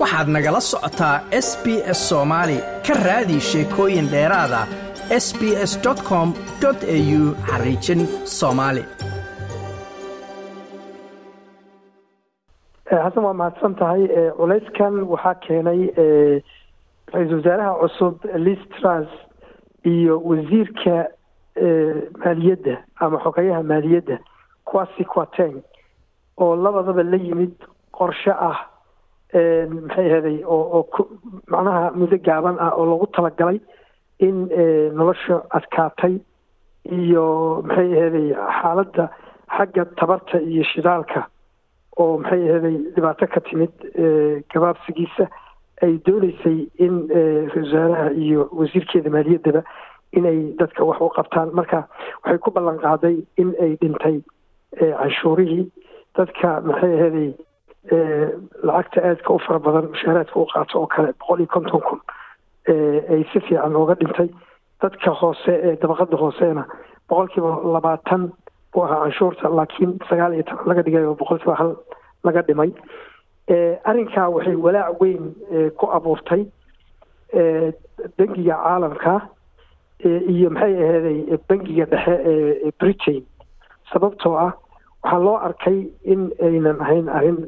waxaad nagala socotaa s b s soomaali ka raadi sheekooyin dheeraada s b s com au xariijin soomaali xasan waa mahadsan tahay culayskan waxaa keenay ra'iisul wasaaraha cusub liz trus iyo wasiirka maaliyadda ama xogeyaha maaliyadda quasi quateng oo labadaba la yimid qorshe ah maxay ahaday oo oo macnaha muddo gaaban ah oo loogu talagalay in nolosha adkaatay iyo maxay ahaday xaaladda xagga tabarta iyo shidaalka oo maxay ahaday dhibaato ka timid gabaabsigiisa ay dooneysay in ra'isul wasaaraha iyo wasiirkeeda maaliyaddaba inay dadka wax u qabtaan. Marka waxay ku ballan qaaday in ay dhintay canshuurihii. Dadka maxay ahaday lacagta aadka u fara badan mushaaraadka u qaato oo kale boqol iyo konton kun ay si fiican ooga dhintay dadka hoose ee dabaqada hooseena. Boqolkiiba labaatan buu ahaa canshuurta laakiin sagaal iyo toban laga dhigay oo boqolkiiba hal laga dhimay. Arrinkaa waxay walaac weyn ku abuurtay bangiga caalamka iyo maxay aheeday bangiga dhexe ee britain. Sababtoo ah waxaa loo arkay in aynan ahayn arrin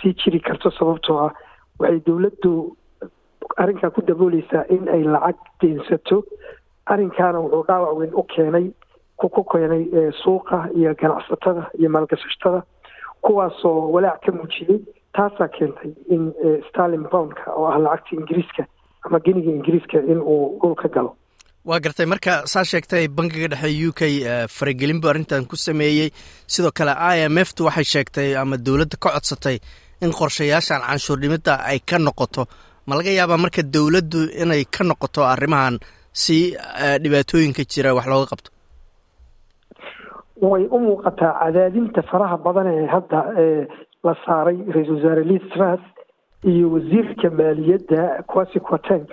sii jiri karto sababtoo ah waxay dowladdu arrinkaa ku dabooleysaa in ay lacag deensato arrinkaana wuxuu dhaawac weyn u keenay ku keenay suuqa iyo ganacsatada iyo maalgashatada kuwaasoo walaac ka muujiyey taasaa keentay in starlin boundka oo ah lacagta ingiriiska ama geniga ingiriiska in uu dhulka galo waa gartay marka saa sheegtay bankiga dhexe u k faragelin buu arrintan ku sameeyey. Sidoo kale i m f tu waxay sheegtay ama dowladda ka codsatay in qorshayaashan canshuur dhimidda ay ka noqoto. Ma laga yaabaa marka dowladdu inay ka noqoto arrimahan si dhibaatooyinka jira wax looga qabto? Way u muuqataa cadaadinta faraha badan ee hadda la saaray ra'iisul wasaare liz trus iyo wasiirka maaliyadda quasi quateng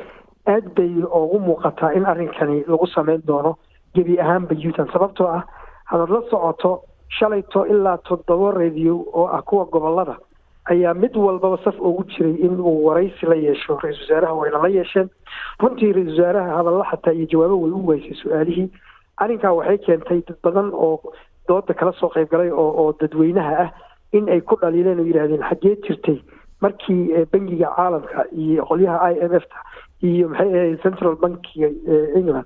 aad bay ugu muuqataa in arrinkani lagu sameyn doono gebi ahaanba yutan sababtoo ah hadaad la socoto shalayto ilaa toddoba radio oo ah kuwa gobollada ayaa mid walbaba saf ugu jiray in uu waraysi la yeesho. Ra'isul wasaaraha wayna la yeesheen. Runtii ra'isul wasaaraha hadalla xataa iyo jawaabo way u weysay su'aalihii. Arrinkaa waxay keentay dad badan oo dooda kala soo qayb galay oo oo dadweynaha ah in ay ku dhaliileen oo yidhahdeen xaggee jirtay markii bangiga caalamka iyo qolyaha i m f ta iyo maxay ahayd central bankiga england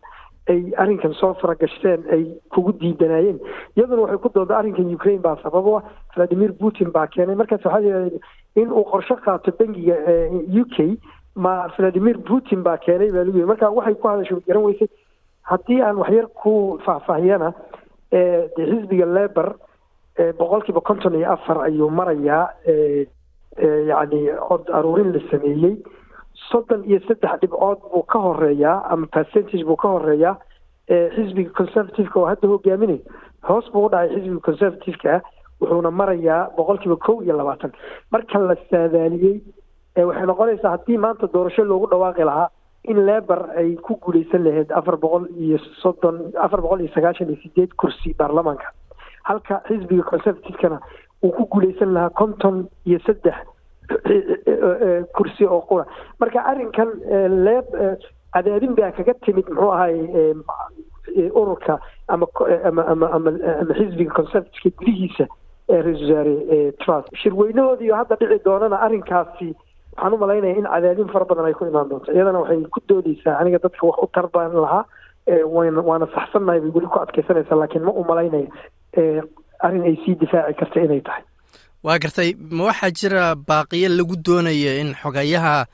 ay arrinkan soo faragashteen ay kugu diidanayeen iyaduna waxay ku dooda arrinkan ukraine baa sababo ah valadimir putin baa keenay. Markaas waxaa in uu qorshe qaato bangiga u k ma valadimir putin baa keenay baa lagu yiri. Marka waxay ku hadashay garan weysay haddii aan waxyar ku faahfaahiyana de xisbiga leber boqolkiiba konton iyo afar ayuu marayaa yacni cod aruurin la sameeyey. Soddon iyo saddex dhibcood buu ka horeeyaa ama percentage buu ka horeeyaa xisbiga conservativeka oo hadda hogaaminay hoos buu u dhacay xisbiga conservativeka wuxuuna marayaa boqolkiiba kow iyo labaatan. Marka la saadaaliyey waxay noqonaysaa haddii maanta doorasho loogu dhawaaqi lahaa in leber ay ku guuleysan lahayd afar boqol iyo soddon afar boqol iyo sagaashan iyo sideed kursi baarlamaanka halka xisbiga conservativekana uu ku guuleysan lahaa konton iyo saddex kursi oo qura. Marka arrinkan leeb cadaadin baa kaga timid muxuu ahay ururka ama ama ama ama ama xisbiga conservativeka gudihiisa ra'isul wasaare trus shirweynahoodiiyo hadda dhici doonana arrinkaasi waxaan u malaynaya in cadaadin fara badan ay ku imaan doonto. Iyadana waxay ku doodeysaa aniga dadka wax u tarbaan lahaa waana saxsannahay bay weli ku adkeysanaysaa laakiin ma u malaynaya arrin ay sii difaaci karta inay tahay. Waa gartay ma waxaa jira baaqiyo lagu doonaya in xogayaha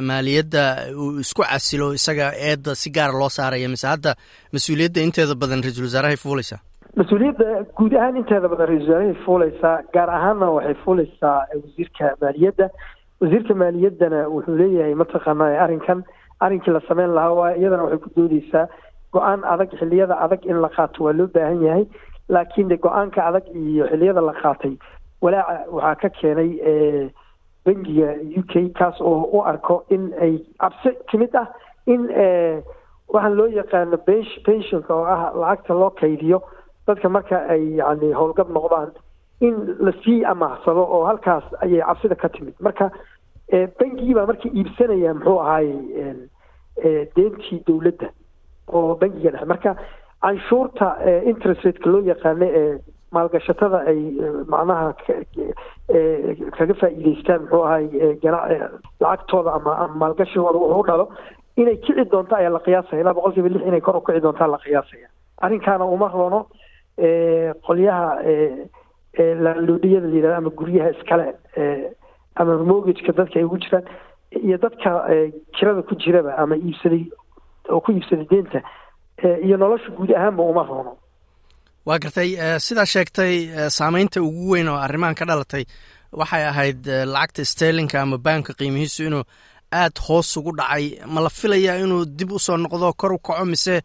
maaliyadda uu isku casilo isaga eedda si gaara loo saaraya? Mise hadda mas'uuliyadda inteeda badan ra'iisul wasaarahay fuuleysaa mas'uuliyadda guud ahaan inteeda badan ra'isul wasaarahay fuuleysaa gaar ahaanna waxay fuuleysaa wasiirka maaliyadda. Wasiirka maaliyaddana wuxuu leeyahay mataqaana arrinkan arrinkii la sameyn lahaa waa iyadana waxay ku doodeysaa go'aan adag xilliyada adag in la qaato waa loo baahan yahay laakiin de go'aanka adag iyo xilliyada la qaatay walaaca waxaa ka keenay bangiga u k kaas oo u arko in ay cabsi timid ah in waxaan loo yaqaano pensionka oo ah lacagta loo kaydiyo dadka marka ay yani howlgab noqdaan in la sii amaaxsado oo halkaas ayay cabsida ka timid. Marka bangigii baa marka iibsanaya muxuu ahaaye deentii dowladda oo bangiga dhexe. Marka canshuurta interest rateka loo yaqaano ee maalgashatada ay macnaha kaga faa'iideystaan muxuu ahay lacagtooda ama ama maalgashigooda wuxuu dhalo inay kici doonto ayaa la qiyaasaya. Ilaa boqol kiiba lix inay kor u kici doontaa la qiyaasaya. Arrinkaana uma roono qolyaha laaloodhiyada la yidhahdo ama guryaha iskale ama mortgageka dadka ay ugu jiraan iyo dadka kirada ku jiraba ama iibsaday oo ku iibsaday deenta iyo nolosha guud ahaanba uma roono. Waa gartay sidaa sheegtay saameynta ugu weyn oo arrimahan ka dhalatay waxay ahayd lacagta sterlinka ama baanka qiimihiisu inuu aad hoos ugu dhacay. Ma la filayaa inuu dib u soo noqdo kor u kaco mise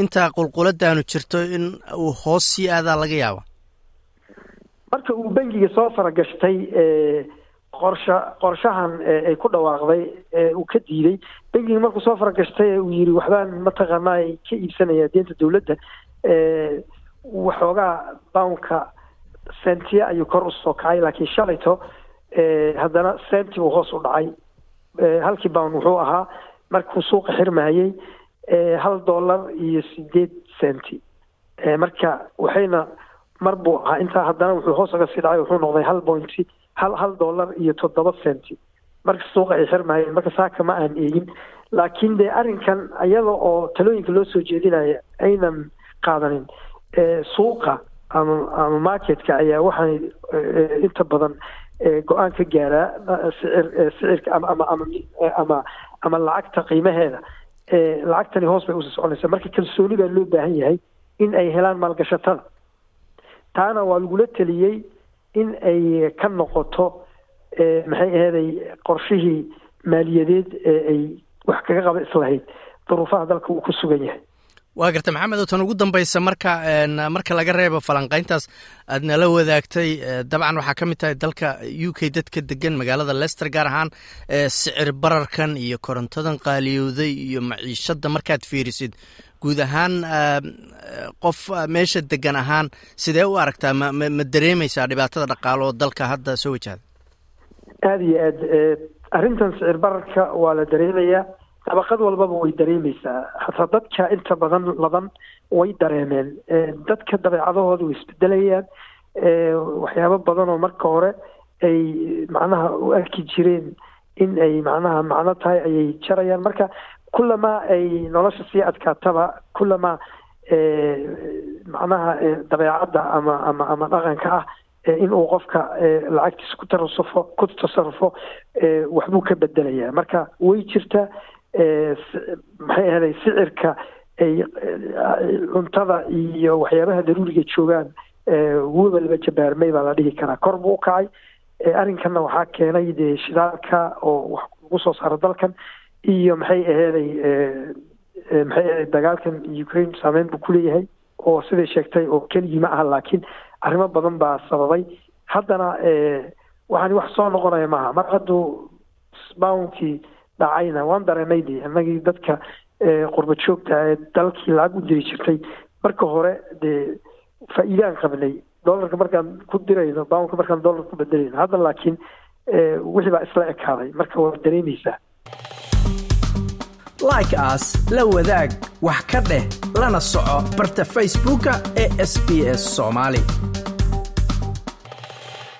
intaa qulquladaanu jirto in uu hoos sii aadaa laga yaaba marka uu bangiga soo faragashtay qorsha qorshahan ay ku dhawaaqday uu ka diiday bangiga markuu soo faragashtay uu yiri waxbaan mataqaanaa ka iibsanaya deenta dowladda. Waxoogaa bownka sentiya ayuu kor u soo kacay laakiin shalayto haddana senti uu hoos u dhacay. Halkii bown wuxuu ahaa markuu suuqa xirmahayey hal dollar iyo sideed centi marka waxayna mar buu ahaa intaa haddana wuxuu hoos uga sii dhacay wuxuu noqday hal pointy hal hal dollar iyo toddoba centi. Marka suuqa ay xirmahayeen marka saaka ma aan eegin. Laakiin dee arrinkan iyada oo talooyinka loo soo jeedinaya aynan qaadanin suuqa ama ama marketka ayaa waxay inta badan go'aan ka gaaraa sicir sicirka ama ama lacagta qiimaheeda. Lacagtani hoos bay u sii soconaysaa. Marka kalsooni baa loo baahan yahay in ay helaan maalgashatada. Taana waa lagula teliyey in ay ka noqoto maxay aheeday qorshihii maaliyadeed ee ay wax kaga qaba islahayd. Duruufaha dalka uu ku sugan yahay waa garta maxamed tan ugu dambaysa marka marka laga reebo falanqayntaas aad nala wadaagtay dabcan waxaa ka mid tahay dalka u k dadka degan magaalada lester gaar ahaan sicir bararkan iyo korontadan qaaliyowday iyo maciishadda markaad fiirisid. Guud ahaan qof meesha degan ahaan sidee u aragtaa? Ma ma dareemaysaa dhibaatada dhaqaalo oo dalka hadda soo wajahda aada iyo aad arrintan sicir bararka waa la dareemayaa dabaqad walbaba way dareemeysaa hataa dadka inta badan laban way dareemeen. Dadka dabeecadahooda way isbedelayaan. Waxyaabo badan oo marka hore ay macnaha u arki jireen in ay macnaha macno tahay ayay jarayaan. Marka kulamaa ay nolosha sii adkaataba kulamaa macnaha dabeecadda ama ama ama dhaqanka ah inuu qofka lacagtiisa ku tarasufo ku tasarufo waxbuu ka bedelayaa marka way jirtaa maxay ahaday sicirka ay cuntada iyo waxyaabaha daruuriga joogaan wuba laba jabaarmay baa la dhihi karaa. Kor buu u kacay arrinkanna waxaa keenay dee shidaalka oo wax lagu soo saaro dalkan iyo maxay aheeday maxay aheday dagaalkan ukraine saameyn buu kuleeyahay oo siday sheegtay oo keligii ma aha laakiin arrimo badan baa sababay. Haddana waxaan wax soo noqonaya maaha. Mar hadduu bounkii dhacayna waan dareemay de inagii dadka qurba joogta ee dalkii lacag u diri jirtay. Marka hore dee faa-iidaan qabnay. Dollarka markaan ku dirayno bounka markaan dollar ku bedelayno hadda laakiin wixii baa isla ekaaday. Marka waa dareemeysaa like as la wadaag wax ka dheh lana soco barta facebooka ee sb s soomaali